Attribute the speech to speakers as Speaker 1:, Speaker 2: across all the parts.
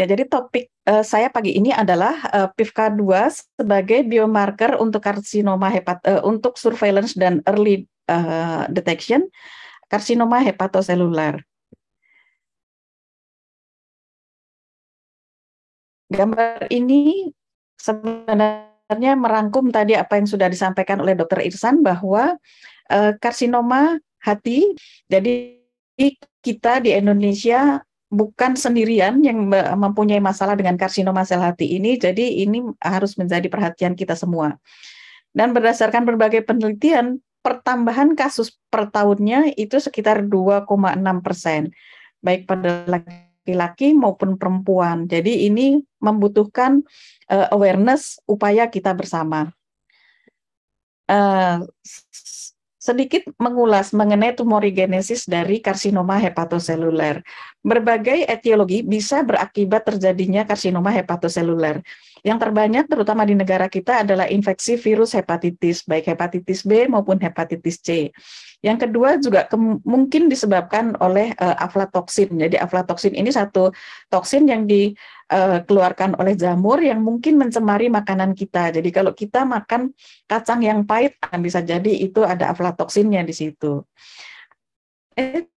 Speaker 1: Ya, jadi topik uh, saya pagi ini adalah uh, PIVK2 sebagai biomarker untuk karsinoma hepat uh, untuk surveillance dan early uh, detection karsinoma hepatoseluler. Gambar ini sebenarnya merangkum tadi apa yang sudah disampaikan oleh Dr. Irsan bahwa uh, karsinoma hati jadi kita di Indonesia bukan sendirian yang mempunyai masalah dengan karsinoma sel hati ini, jadi ini harus menjadi perhatian kita semua. Dan berdasarkan berbagai penelitian, pertambahan kasus per tahunnya itu sekitar 2,6 persen, baik pada laki-laki maupun perempuan. Jadi ini membutuhkan uh, awareness upaya kita bersama. Uh, sedikit mengulas mengenai tumorigenesis dari karsinoma hepatoseluler. Berbagai etiologi bisa berakibat terjadinya karsinoma hepatoseluler. Yang terbanyak terutama di negara kita adalah infeksi virus hepatitis, baik hepatitis B maupun hepatitis C. Yang kedua juga mungkin disebabkan oleh uh, aflatoksin. Jadi aflatoksin ini satu toksin yang dikeluarkan uh, oleh jamur yang mungkin mencemari makanan kita. Jadi kalau kita makan kacang yang pahit, bisa jadi itu ada aflatoksinnya di situ. Eh,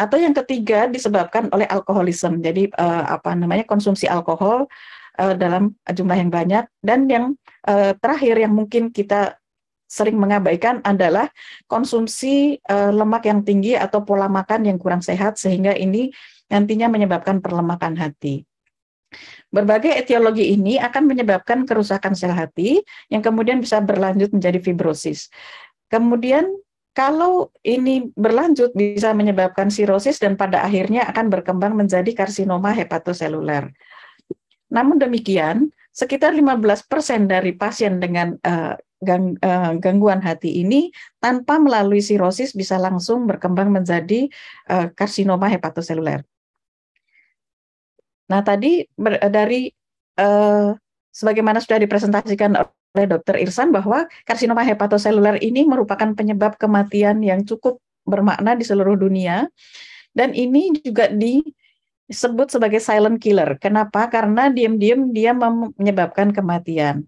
Speaker 1: atau yang ketiga disebabkan oleh alkoholisme. Jadi uh, apa namanya konsumsi alkohol uh, dalam jumlah yang banyak dan yang uh, terakhir yang mungkin kita sering mengabaikan adalah konsumsi uh, lemak yang tinggi atau pola makan yang kurang sehat sehingga ini nantinya menyebabkan perlemakan hati. Berbagai etiologi ini akan menyebabkan kerusakan sel hati yang kemudian bisa berlanjut menjadi fibrosis. Kemudian kalau ini berlanjut bisa menyebabkan sirosis dan pada akhirnya akan berkembang menjadi karsinoma hepatoseluler. Namun demikian, sekitar 15% dari pasien dengan uh, gang, gangguan hati ini tanpa melalui sirosis bisa langsung berkembang menjadi uh, karsinoma hepatoseluler. Nah, tadi dari uh, sebagaimana sudah dipresentasikan oleh Dr. Irsan bahwa karsinoma hepatoseluler ini merupakan penyebab kematian yang cukup bermakna di seluruh dunia dan ini juga disebut sebagai silent killer. Kenapa? Karena diam-diam dia menyebabkan kematian.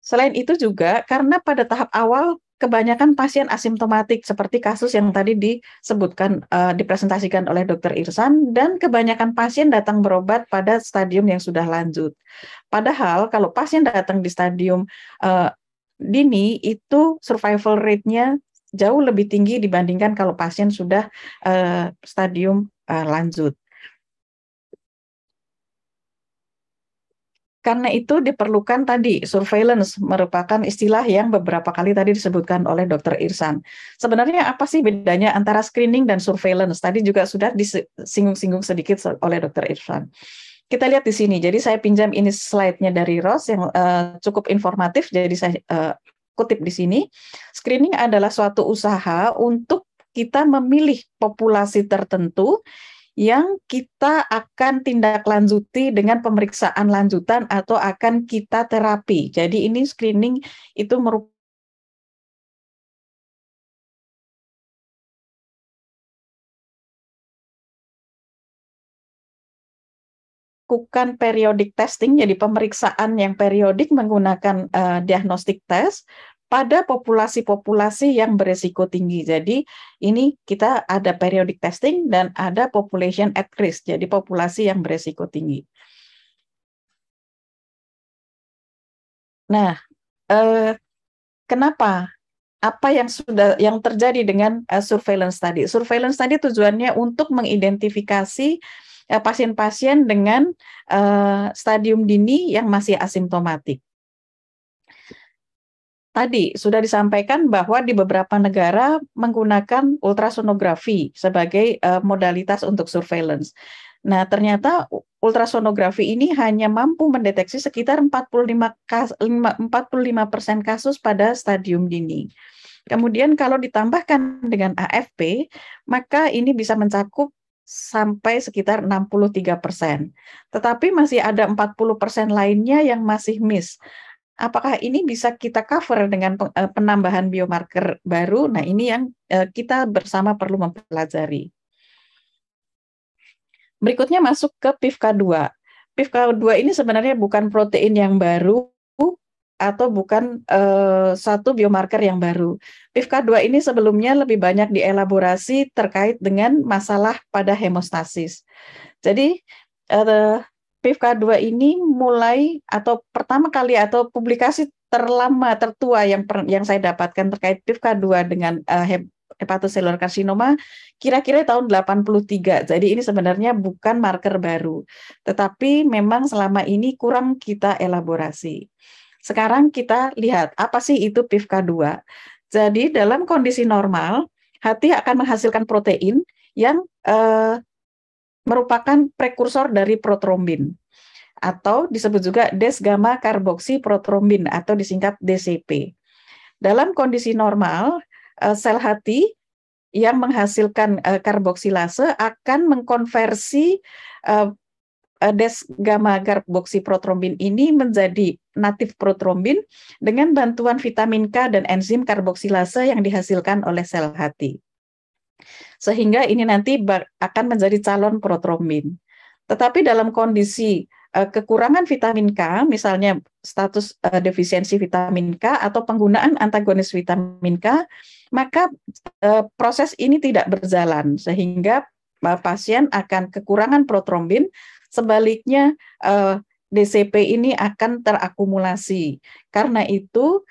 Speaker 1: Selain itu juga karena pada tahap awal kebanyakan pasien asimptomatik seperti kasus yang tadi disebutkan uh, dipresentasikan oleh Dr. Irsan dan kebanyakan pasien datang berobat pada stadium yang sudah lanjut. Padahal kalau pasien datang di stadium uh, dini itu survival rate-nya jauh lebih tinggi dibandingkan kalau pasien sudah uh, stadium uh, lanjut. Karena itu diperlukan tadi surveillance merupakan istilah yang beberapa kali tadi disebutkan oleh Dr. Irsan. Sebenarnya apa sih bedanya antara screening dan surveillance? Tadi juga sudah disinggung-singgung sedikit oleh Dr. Irsan. Kita lihat di sini. Jadi saya pinjam ini slide-nya dari Ross yang uh, cukup informatif. Jadi saya uh, kutip di sini. Screening adalah suatu usaha untuk kita memilih populasi tertentu yang kita akan tindak lanjuti dengan pemeriksaan lanjutan atau akan kita terapi. Jadi ini screening itu merupakan lakukan periodic testing, jadi pemeriksaan yang periodik menggunakan uh, diagnostic test pada populasi-populasi yang beresiko tinggi. Jadi ini kita ada periodic testing dan ada population at risk, jadi populasi yang beresiko tinggi. Nah, eh, kenapa? Apa yang sudah yang terjadi dengan uh, surveillance tadi? Surveillance tadi tujuannya untuk mengidentifikasi eh, pasien-pasien uh, dengan uh, stadium dini yang masih asimptomatik tadi sudah disampaikan bahwa di beberapa negara menggunakan ultrasonografi sebagai uh, modalitas untuk surveillance. Nah, ternyata ultrasonografi ini hanya mampu mendeteksi sekitar 45 kas, 45% kasus pada stadium dini. Kemudian kalau ditambahkan dengan AFP, maka ini bisa mencakup sampai sekitar 63 persen. Tetapi masih ada 40 persen lainnya yang masih miss apakah ini bisa kita cover dengan eh, penambahan biomarker baru? Nah, ini yang eh, kita bersama perlu mempelajari. Berikutnya masuk ke PIVK2. PIVK2 ini sebenarnya bukan protein yang baru atau bukan uh, satu biomarker yang baru. PIVK2 ini sebelumnya lebih banyak dielaborasi terkait dengan masalah pada hemostasis. Jadi uh, PIVK2 ini mulai atau pertama kali atau publikasi terlama tertua yang per, yang saya dapatkan terkait PIVK2 dengan uh, hepatocellular karsinoma kira-kira tahun 83. Jadi ini sebenarnya bukan marker baru, tetapi memang selama ini kurang kita elaborasi. Sekarang kita lihat apa sih itu PIVK2. Jadi dalam kondisi normal, hati akan menghasilkan protein yang eh, merupakan prekursor dari protrombin atau disebut juga des gamma karboksi protrombin atau disingkat DCP. Dalam kondisi normal, uh, sel hati yang menghasilkan uh, karboksilase akan mengkonversi uh, des gamma karboksiprotrombin ini menjadi natif protrombin dengan bantuan vitamin K dan enzim karboksilase yang dihasilkan oleh sel hati. Sehingga ini nanti akan menjadi calon protrombin. Tetapi dalam kondisi uh, kekurangan vitamin K, misalnya status uh, defisiensi vitamin K atau penggunaan antagonis vitamin K, maka uh, proses ini tidak berjalan sehingga uh, pasien akan kekurangan protrombin, sebaliknya DCP ini akan terakumulasi. Karena itu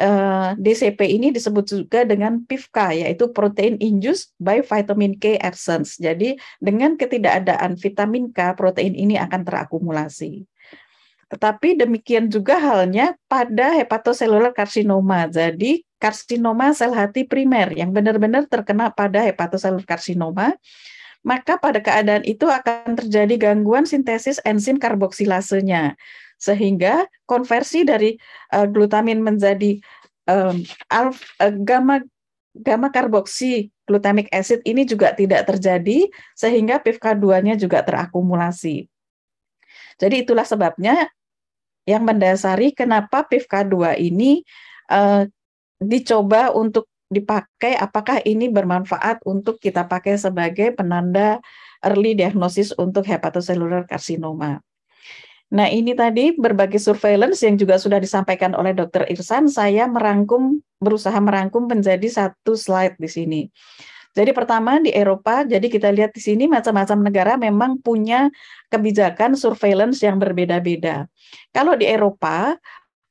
Speaker 1: uh, DCP ini disebut juga dengan PIVK yaitu protein induced by vitamin K absence. Jadi dengan ketidakadaan vitamin K protein ini akan terakumulasi. Tetapi demikian juga halnya pada hepatocellular karsinoma. Jadi karsinoma sel hati primer yang benar-benar terkena pada hepatocellular karsinoma, maka pada keadaan itu akan terjadi gangguan sintesis enzim karboksilasenya sehingga konversi dari uh, glutamin menjadi um, alf, uh, gamma gamma karboksi glutamic acid ini juga tidak terjadi sehingga PIVK2-nya juga terakumulasi. Jadi itulah sebabnya yang mendasari kenapa PIVK2 ini uh, dicoba untuk dipakai apakah ini bermanfaat untuk kita pakai sebagai penanda early diagnosis untuk hepatocellular carcinoma. Nah, ini tadi berbagai surveillance yang juga sudah disampaikan oleh Dr. Irsan, saya merangkum berusaha merangkum menjadi satu slide di sini. Jadi pertama di Eropa, jadi kita lihat di sini macam-macam negara memang punya kebijakan surveillance yang berbeda-beda. Kalau di Eropa,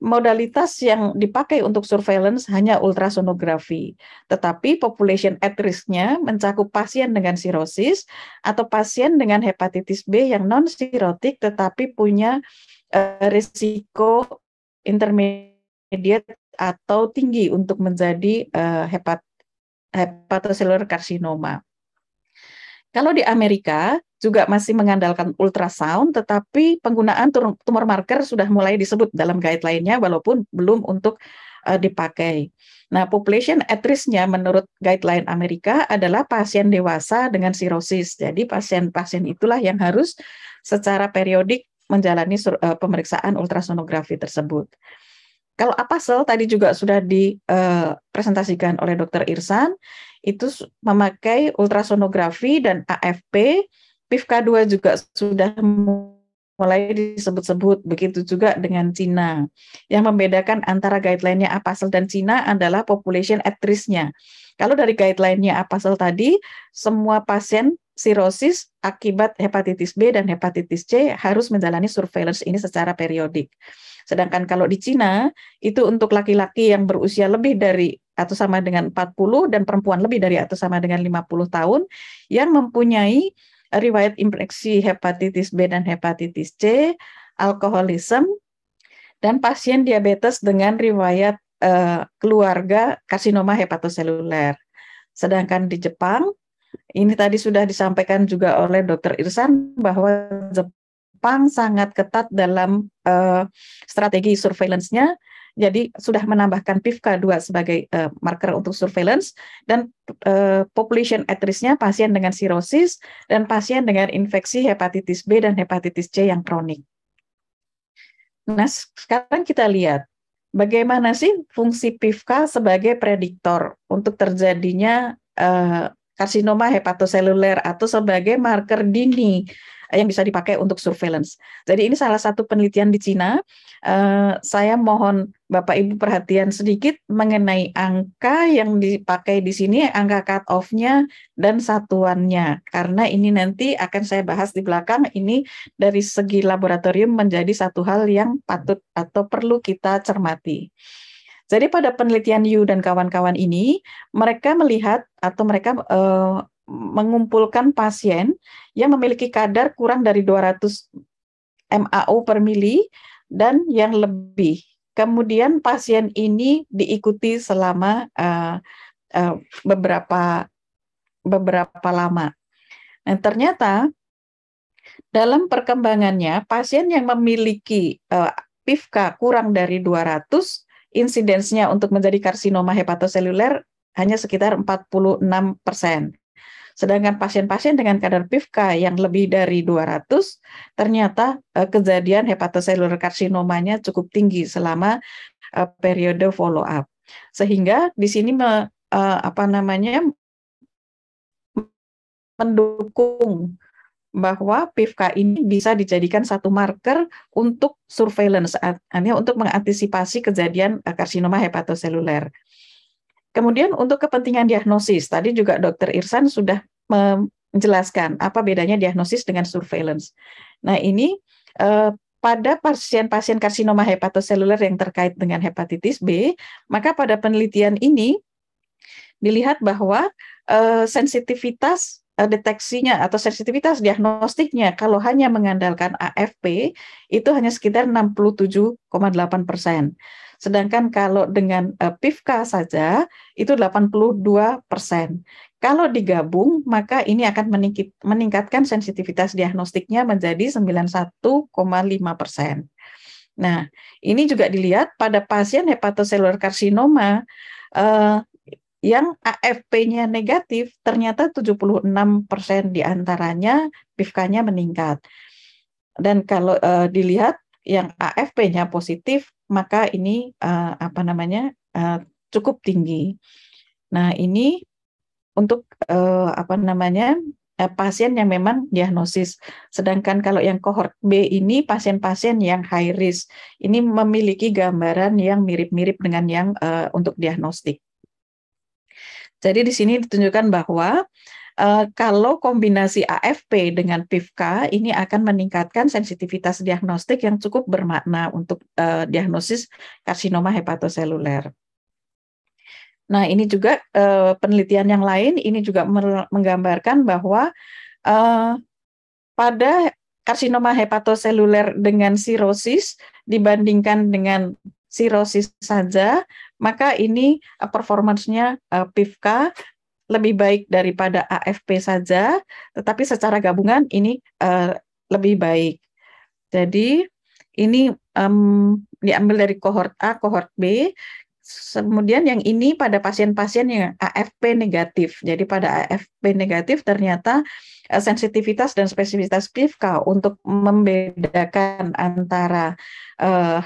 Speaker 1: modalitas yang dipakai untuk surveillance hanya ultrasonografi, tetapi population at risk-nya mencakup pasien dengan sirosis atau pasien dengan hepatitis B yang non-sirotik tetapi punya uh, risiko intermediate atau tinggi untuk menjadi uh, hepat hepatocellular karsinoma. Kalau di Amerika juga masih mengandalkan ultrasound, tetapi penggunaan tumor marker sudah mulai disebut dalam guideline-nya walaupun belum untuk uh, dipakai. Nah, population at risk-nya menurut guideline Amerika adalah pasien dewasa dengan sirosis. Jadi pasien-pasien itulah yang harus secara periodik menjalani uh, pemeriksaan ultrasonografi tersebut. Kalau apa sel tadi juga sudah dipresentasikan uh, oleh Dr. Irsan, itu memakai ultrasonografi dan AFP, PIVK2 juga sudah mulai disebut-sebut begitu juga dengan Cina. Yang membedakan antara guideline-nya APASL dan Cina adalah population at risk-nya. Kalau dari guideline-nya APASL tadi, semua pasien sirosis akibat hepatitis B dan hepatitis C harus menjalani surveillance ini secara periodik. Sedangkan kalau di Cina, itu untuk laki-laki yang berusia lebih dari atau sama dengan 40 dan perempuan lebih dari atau sama dengan 50 tahun yang mempunyai riwayat infeksi hepatitis B dan hepatitis C, alkoholisme, dan pasien diabetes dengan riwayat uh, keluarga karsinoma hepatoseluler. Sedangkan di Jepang, ini tadi sudah disampaikan juga oleh Dr. Irsan bahwa Jepang sangat ketat dalam uh, strategi surveillance-nya jadi sudah menambahkan PIVK2 sebagai uh, marker untuk surveillance dan uh, population at risk-nya pasien dengan sirosis dan pasien dengan infeksi hepatitis B dan hepatitis C yang kronik. Nah, sekarang kita lihat bagaimana sih fungsi PIVK sebagai prediktor untuk terjadinya uh, karsinoma hepatoseluler atau sebagai marker dini yang bisa dipakai untuk surveillance. Jadi ini salah satu penelitian di Cina. Uh, saya mohon Bapak Ibu perhatian sedikit mengenai angka yang dipakai di sini, angka cut off-nya dan satuannya. Karena ini nanti akan saya bahas di belakang, ini dari segi laboratorium menjadi satu hal yang patut atau perlu kita cermati. Jadi pada penelitian Yu dan kawan-kawan ini, mereka melihat atau mereka uh, mengumpulkan pasien yang memiliki kadar kurang dari 200 MAO per mili dan yang lebih. Kemudian pasien ini diikuti selama uh, uh, beberapa beberapa lama. Nah, ternyata dalam perkembangannya pasien yang memiliki uh, PIFKA kurang dari 200 insidensnya untuk menjadi karsinoma hepatoseluler hanya sekitar 46 persen. Sedangkan pasien-pasien dengan kadar PIFK yang lebih dari 200 ternyata uh, kejadian hepatocellular karsinomanya cukup tinggi selama uh, periode follow up. Sehingga di sini me, uh, apa namanya mendukung bahwa PIFK ini bisa dijadikan satu marker untuk surveillance, artinya untuk mengantisipasi kejadian karsinoma hepatoseluler. Kemudian untuk kepentingan diagnosis, tadi juga Dokter Irsan sudah menjelaskan apa bedanya diagnosis dengan surveillance. Nah ini eh, pada pasien-pasien karsinoma hepatoseluler yang terkait dengan hepatitis B, maka pada penelitian ini dilihat bahwa eh, sensitivitas eh, deteksinya atau sensitivitas diagnostiknya kalau hanya mengandalkan AFP itu hanya sekitar 67,8 persen. Sedangkan kalau dengan uh, PIFKA saja itu 82 persen. Kalau digabung, maka ini akan meningkatkan sensitivitas diagnostiknya menjadi 91,5 persen. Nah, ini juga dilihat pada pasien hepatocellular karsinoma uh, yang AFP-nya negatif, ternyata 76 persen di antaranya PIFK-nya meningkat. Dan kalau uh, dilihat yang AFP-nya positif, maka ini uh, apa namanya uh, cukup tinggi. Nah ini untuk uh, apa namanya uh, pasien yang memang diagnosis. Sedangkan kalau yang kohort B ini pasien-pasien yang high risk, ini memiliki gambaran yang mirip-mirip dengan yang uh, untuk diagnostik. Jadi di sini ditunjukkan bahwa Uh, kalau kombinasi AFP dengan PIVK ini akan meningkatkan sensitivitas diagnostik yang cukup bermakna untuk uh, diagnosis karsinoma hepatoseluler. Nah, ini juga uh, penelitian yang lain ini juga menggambarkan bahwa uh, pada karsinoma hepatoseluler dengan sirosis dibandingkan dengan sirosis saja, maka ini performancenya uh, PIVK lebih baik daripada AFP saja, tetapi secara gabungan ini uh, lebih baik. Jadi ini um, diambil dari kohort A, kohort B. Kemudian yang ini pada pasien-pasien yang AFP negatif. Jadi pada AFP negatif ternyata uh, sensitivitas dan spesifitas PIVK untuk membedakan antara uh,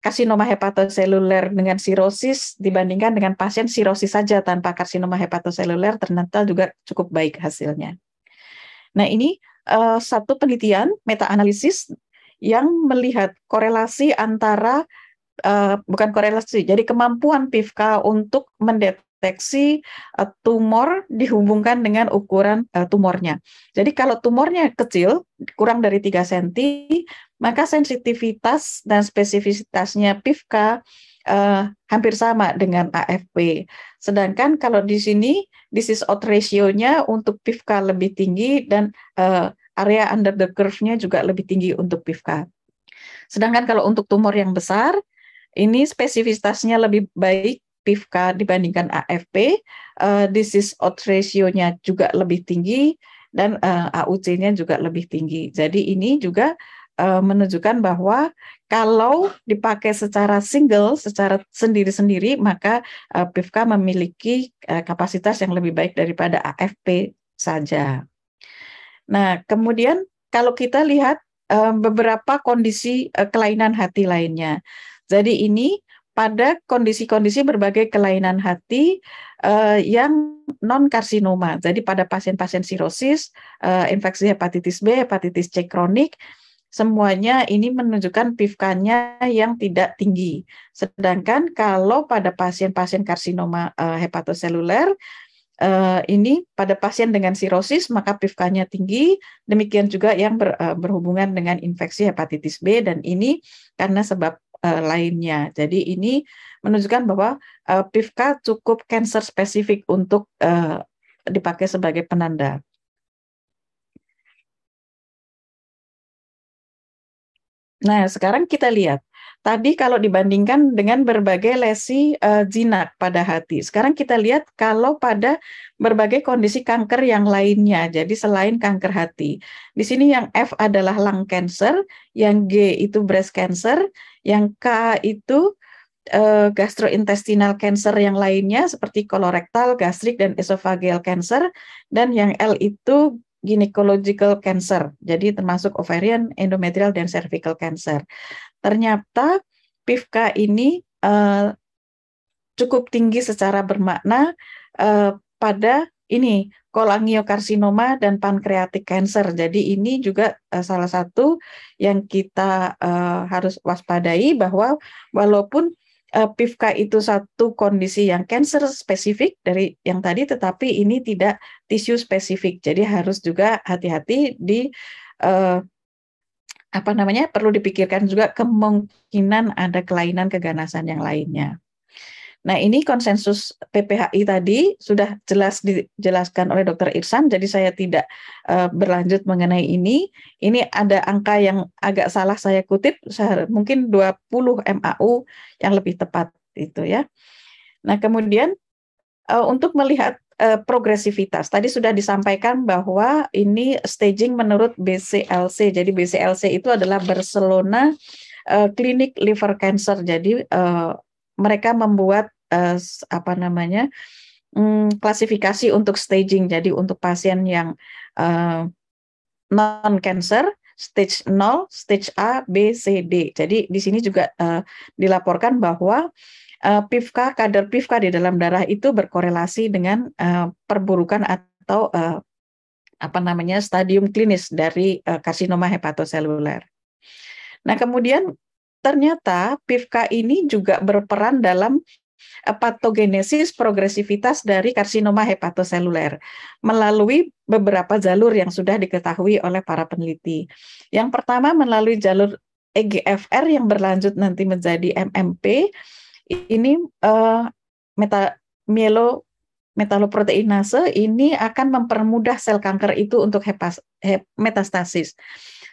Speaker 1: karsinoma hepatoseluler dengan sirosis dibandingkan dengan pasien sirosis saja tanpa karsinoma hepatoseluler ternyata juga cukup baik hasilnya. Nah, ini uh, satu penelitian meta-analisis yang melihat korelasi antara uh, bukan korelasi, jadi kemampuan PIVK untuk mendeteksi uh, tumor dihubungkan dengan ukuran tumornya. Jadi kalau tumornya kecil, kurang dari 3 cm, maka sensitivitas dan spesifisitasnya PIVK uh, hampir sama dengan AFP. Sedangkan kalau di sini disease out ratio-nya untuk PIVK lebih tinggi dan uh, area under the curve-nya juga lebih tinggi untuk PIVK. Sedangkan kalau untuk tumor yang besar, ini spesifisitasnya lebih baik PIVK dibandingkan AFP, uh, disease out ratio-nya juga lebih tinggi dan uh, AUC-nya juga lebih tinggi. Jadi ini juga uh, menunjukkan bahwa kalau dipakai secara single, secara sendiri-sendiri, maka uh, PIVK memiliki uh, kapasitas yang lebih baik daripada AFP saja. Nah, kemudian kalau kita lihat uh, beberapa kondisi uh, kelainan hati lainnya. Jadi ini pada kondisi-kondisi berbagai kelainan hati uh, yang non karsinoma. Jadi pada pasien-pasien sirosis, uh, infeksi hepatitis B, hepatitis C kronik, semuanya ini menunjukkan PIVK-nya yang tidak tinggi. Sedangkan kalau pada pasien-pasien karsinoma uh, hepatoseluler uh, ini pada pasien dengan sirosis maka PIVK-nya tinggi, demikian juga yang ber, uh, berhubungan dengan infeksi hepatitis B dan ini karena sebab uh, lainnya. Jadi ini menunjukkan bahwa uh, PIVK cukup cancer spesifik untuk uh, dipakai sebagai penanda. Nah, sekarang kita lihat. Tadi kalau dibandingkan dengan berbagai lesi uh, jinak pada hati. Sekarang kita lihat kalau pada berbagai kondisi kanker yang lainnya. Jadi selain kanker hati. Di sini yang F adalah lung cancer, yang G itu breast cancer, yang K itu uh, gastrointestinal cancer yang lainnya seperti kolorektal, gastrik dan esophageal cancer dan yang L itu gynecological cancer, jadi termasuk ovarian, endometrial, dan cervical cancer. Ternyata PIVK ini uh, cukup tinggi secara bermakna uh, pada ini kolangiokarsinoma dan pankreatik cancer. Jadi ini juga uh, salah satu yang kita uh, harus waspadai bahwa walaupun uh, PIVK itu satu kondisi yang cancer spesifik dari yang tadi, tetapi ini tidak tisu spesifik. Jadi harus juga hati-hati di uh, apa namanya perlu dipikirkan juga kemungkinan ada kelainan keganasan yang lainnya. Nah, ini konsensus PPHI tadi sudah jelas dijelaskan oleh Dr. Irsan, jadi saya tidak uh, berlanjut mengenai ini. Ini ada angka yang agak salah saya kutip, mungkin 20 MAU yang lebih tepat itu ya. Nah, kemudian uh, untuk melihat uh, progresivitas, tadi sudah disampaikan bahwa ini staging menurut BCLC. Jadi BCLC itu adalah Barcelona uh, Clinic Liver Cancer. Jadi uh, mereka membuat uh, apa namanya um, klasifikasi untuk staging. Jadi untuk pasien yang uh, non cancer stage 0, stage A, B, C, D. Jadi di sini juga uh, dilaporkan bahwa uh, PIVK kadar PIVK di dalam darah itu berkorelasi dengan uh, perburukan atau uh, apa namanya stadium klinis dari uh, karsinoma hepatoseluler. Nah, kemudian ternyata PIVK ini juga berperan dalam eh, patogenesis progresivitas dari karsinoma hepatoseluler melalui beberapa jalur yang sudah diketahui oleh para peneliti. Yang pertama melalui jalur EGFR yang berlanjut nanti menjadi MMP. Ini uh, meta mielo metaloproteinase ini akan mempermudah sel kanker itu untuk hepas, hep, metastasis.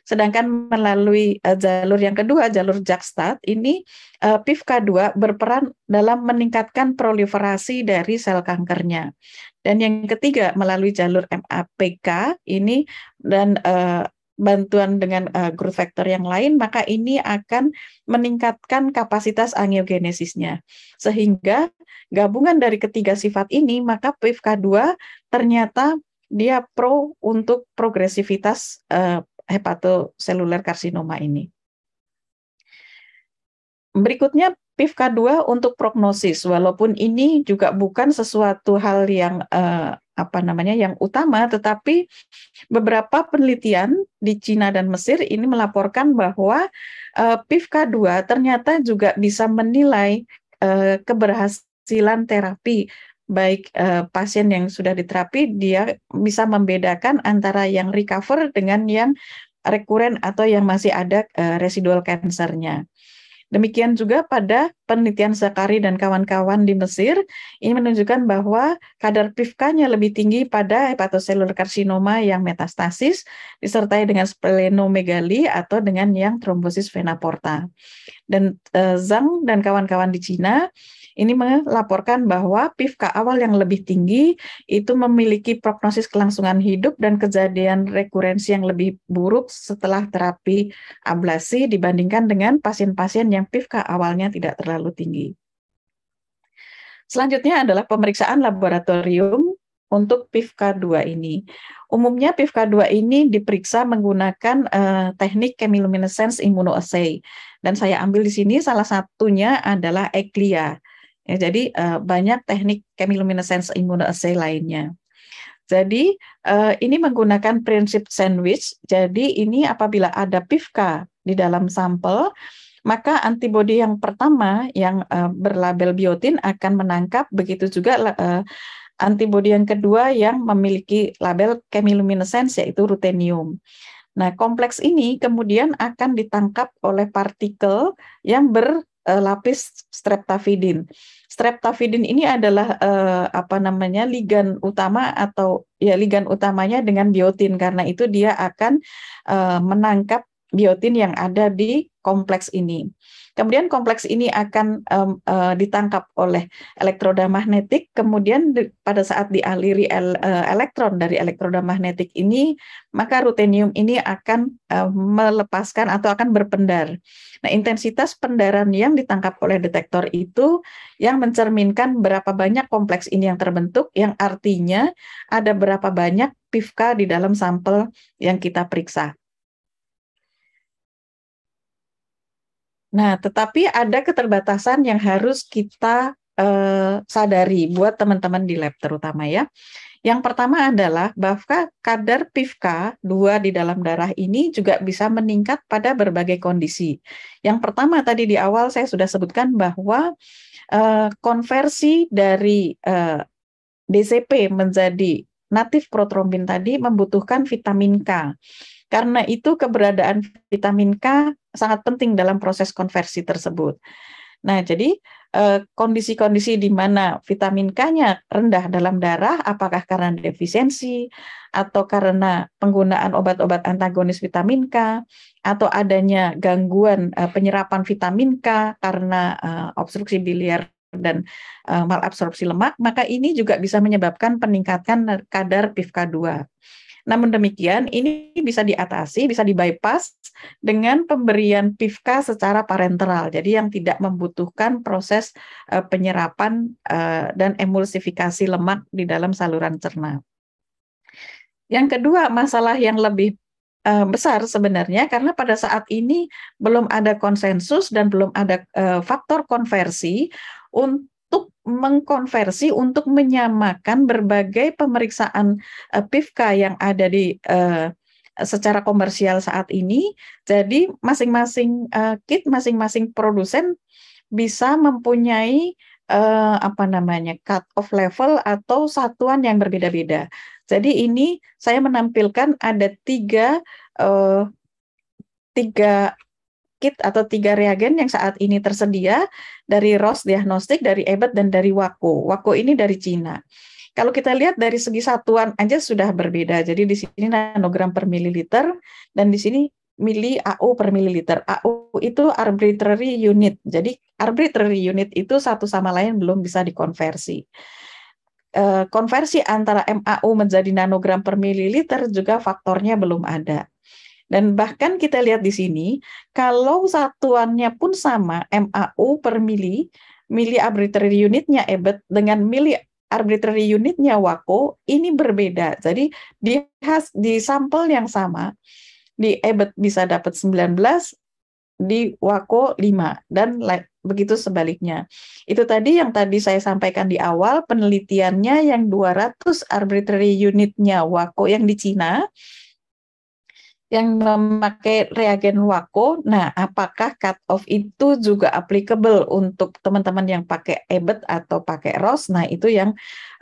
Speaker 1: Sedangkan melalui uh, jalur yang kedua, jalur JAKSTAT, ini uh, PIVK2 berperan dalam meningkatkan proliferasi dari sel kankernya. Dan yang ketiga, melalui jalur MAPK ini dan uh, bantuan dengan uh, growth factor yang lain, maka ini akan meningkatkan kapasitas angiogenesisnya. Sehingga gabungan dari ketiga sifat ini, maka PIVK2 ternyata dia pro untuk progresivitas uh, hepatoseluler karsinoma ini. Berikutnya PIVK2 untuk prognosis, walaupun ini juga bukan sesuatu hal yang eh, apa namanya yang utama, tetapi beberapa penelitian di Cina dan Mesir ini melaporkan bahwa eh, PIVK2 ternyata juga bisa menilai eh, keberhasilan terapi baik uh, pasien yang sudah diterapi dia bisa membedakan antara yang recover dengan yang rekuren atau yang masih ada uh, residual kansernya. Demikian juga pada penelitian Zakari dan kawan-kawan di Mesir, ini menunjukkan bahwa kadar PIVK-nya lebih tinggi pada hepatoselular karsinoma yang metastasis, disertai dengan splenomegali atau dengan yang trombosis vena porta. Dan uh, Zhang dan kawan-kawan di Cina ini melaporkan bahwa PIVK awal yang lebih tinggi itu memiliki prognosis kelangsungan hidup dan kejadian rekurensi yang lebih buruk setelah terapi ablasi dibandingkan dengan pasien-pasien yang PIVK awalnya tidak terlalu tinggi. Selanjutnya adalah pemeriksaan laboratorium untuk PIVK2 ini. Umumnya PIVK2 ini diperiksa menggunakan uh, teknik chemiluminescence immunoassay. Dan saya ambil di sini salah satunya adalah ECLIA. Ya, jadi uh, banyak teknik chemiluminescence immunoassay lainnya. Jadi uh, ini menggunakan prinsip sandwich. Jadi ini apabila ada PIVK di dalam sampel, maka antibodi yang pertama yang uh, berlabel biotin akan menangkap begitu juga uh, antibodi yang kedua yang memiliki label chemiluminescence yaitu rutenium. Nah, kompleks ini kemudian akan ditangkap oleh partikel yang berlapis streptafidin. Streptafidin ini adalah uh, apa namanya ligan utama atau ya ligan utamanya dengan biotin karena itu dia akan uh, menangkap biotin yang ada di kompleks ini. Kemudian kompleks ini akan um, uh, ditangkap oleh elektroda magnetik, kemudian di, pada saat dialiri el, uh, elektron dari elektroda magnetik ini, maka rutenium ini akan uh, melepaskan atau akan berpendar. Nah, intensitas pendaran yang ditangkap oleh detektor itu yang mencerminkan berapa banyak kompleks ini yang terbentuk, yang artinya ada berapa banyak PIVK di dalam sampel yang kita periksa. Nah, tetapi ada keterbatasan yang harus kita uh, sadari buat teman-teman di lab terutama ya. Yang pertama adalah bahwa kadar PIVK 2 di dalam darah ini juga bisa meningkat pada berbagai kondisi. Yang pertama tadi di awal saya sudah sebutkan bahwa uh, konversi dari eh, DCP menjadi natif protrombin tadi membutuhkan vitamin K. Karena itu keberadaan vitamin K sangat penting dalam proses konversi tersebut. Nah, jadi eh, kondisi-kondisi di mana vitamin K-nya rendah dalam darah, apakah karena defisiensi atau karena penggunaan obat-obat antagonis vitamin K atau adanya gangguan eh, penyerapan vitamin K karena eh, obstruksi biliar dan malabsorpsi lemak, maka ini juga bisa menyebabkan peningkatan kadar PIVK2. Namun demikian, ini bisa diatasi, bisa dibypass dengan pemberian PIVK secara parenteral, jadi yang tidak membutuhkan proses uh, penyerapan uh, dan emulsifikasi lemak di dalam saluran cerna. Yang kedua, masalah yang lebih uh, besar sebenarnya karena pada saat ini belum ada konsensus dan belum ada uh, faktor konversi untuk mengkonversi untuk menyamakan berbagai pemeriksaan uh, PIVK yang ada di uh, secara komersial saat ini. Jadi masing-masing uh, kit, masing-masing produsen bisa mempunyai uh, apa namanya cut off level atau satuan yang berbeda-beda. Jadi ini saya menampilkan ada tiga uh, tiga kit atau tiga reagen yang saat ini tersedia dari Ross Diagnostic, dari Ebert, dan dari Wako. Wako ini dari Cina. Kalau kita lihat dari segi satuan aja sudah berbeda. Jadi di sini nanogram per mililiter dan di sini mili AU per mililiter. AU itu arbitrary unit. Jadi arbitrary unit itu satu sama lain belum bisa dikonversi. Eh, konversi antara MAU menjadi nanogram per mililiter juga faktornya belum ada. Dan bahkan kita lihat di sini, kalau satuannya pun sama, MAU per mili, mili arbitrary unitnya EBET dengan mili arbitrary unitnya WAKO, ini berbeda. Jadi di, has, di sampel yang sama, di EBET bisa dapat 19, di WAKO 5, dan begitu sebaliknya. Itu tadi yang tadi saya sampaikan di awal, penelitiannya yang 200 arbitrary unitnya WAKO yang di Cina, yang memakai reagen Wako. Nah, apakah cut off itu juga applicable untuk teman-teman yang pakai EBET atau pakai ROS? Nah, itu yang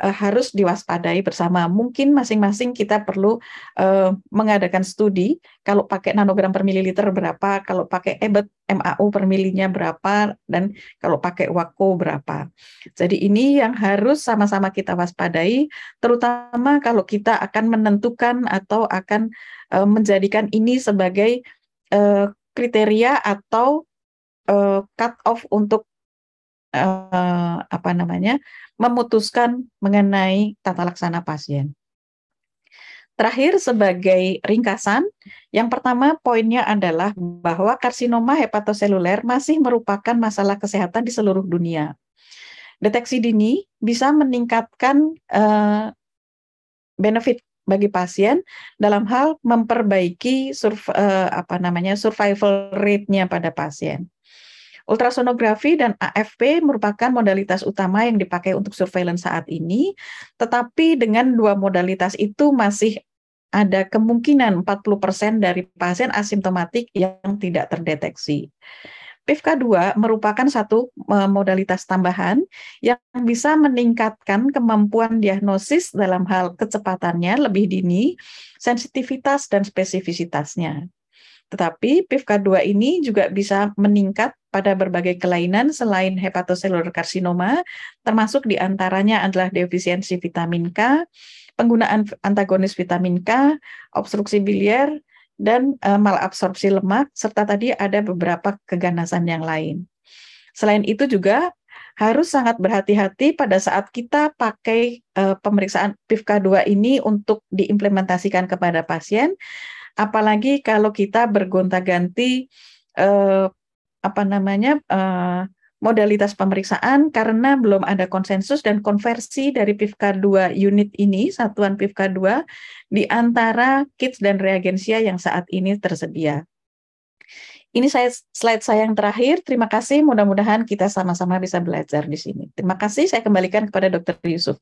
Speaker 1: uh, harus diwaspadai bersama. Mungkin masing-masing kita perlu uh, mengadakan studi kalau pakai nanogram per mililiter berapa, kalau pakai EBET MAU per milinya berapa, dan kalau pakai Wako berapa. Jadi ini yang harus sama-sama kita waspadai, terutama kalau kita akan menentukan atau akan uh, menjadikan ini sebagai uh, kriteria atau uh, cut off untuk uh, apa namanya memutuskan mengenai tata laksana pasien. Terakhir sebagai ringkasan, yang pertama poinnya adalah bahwa karsinoma hepatoseluler masih merupakan masalah kesehatan di seluruh dunia. Deteksi dini bisa meningkatkan uh, benefit bagi pasien dalam hal memperbaiki surv, uh, apa namanya survival rate-nya pada pasien. Ultrasonografi dan AFP merupakan modalitas utama yang dipakai untuk surveillance saat ini, tetapi dengan dua modalitas itu masih ada kemungkinan 40% dari pasien asimptomatik yang tidak terdeteksi. PIVK2 merupakan satu e, modalitas tambahan yang bisa meningkatkan kemampuan diagnosis dalam hal kecepatannya lebih dini, sensitivitas dan spesifisitasnya. Tetapi PIVK2 ini juga bisa meningkat pada berbagai kelainan selain hepatocellular karsinoma, termasuk di antaranya adalah defisiensi vitamin K, penggunaan antagonis vitamin K, obstruksi biliar, dan uh, malabsorpsi lemak, serta tadi ada beberapa keganasan yang lain. Selain itu juga harus sangat berhati-hati pada saat kita pakai uh, pemeriksaan PIVK2 ini untuk diimplementasikan kepada pasien, apalagi kalau kita bergonta-ganti uh, apa namanya uh, modalitas pemeriksaan karena belum ada konsensus dan konversi dari PIVK2 unit ini, satuan PIVK2, di antara kits dan reagensia yang saat ini tersedia. Ini saya slide saya yang terakhir. Terima kasih. Mudah-mudahan kita sama-sama bisa belajar di sini. Terima kasih. Saya kembalikan kepada Dr. Yusuf.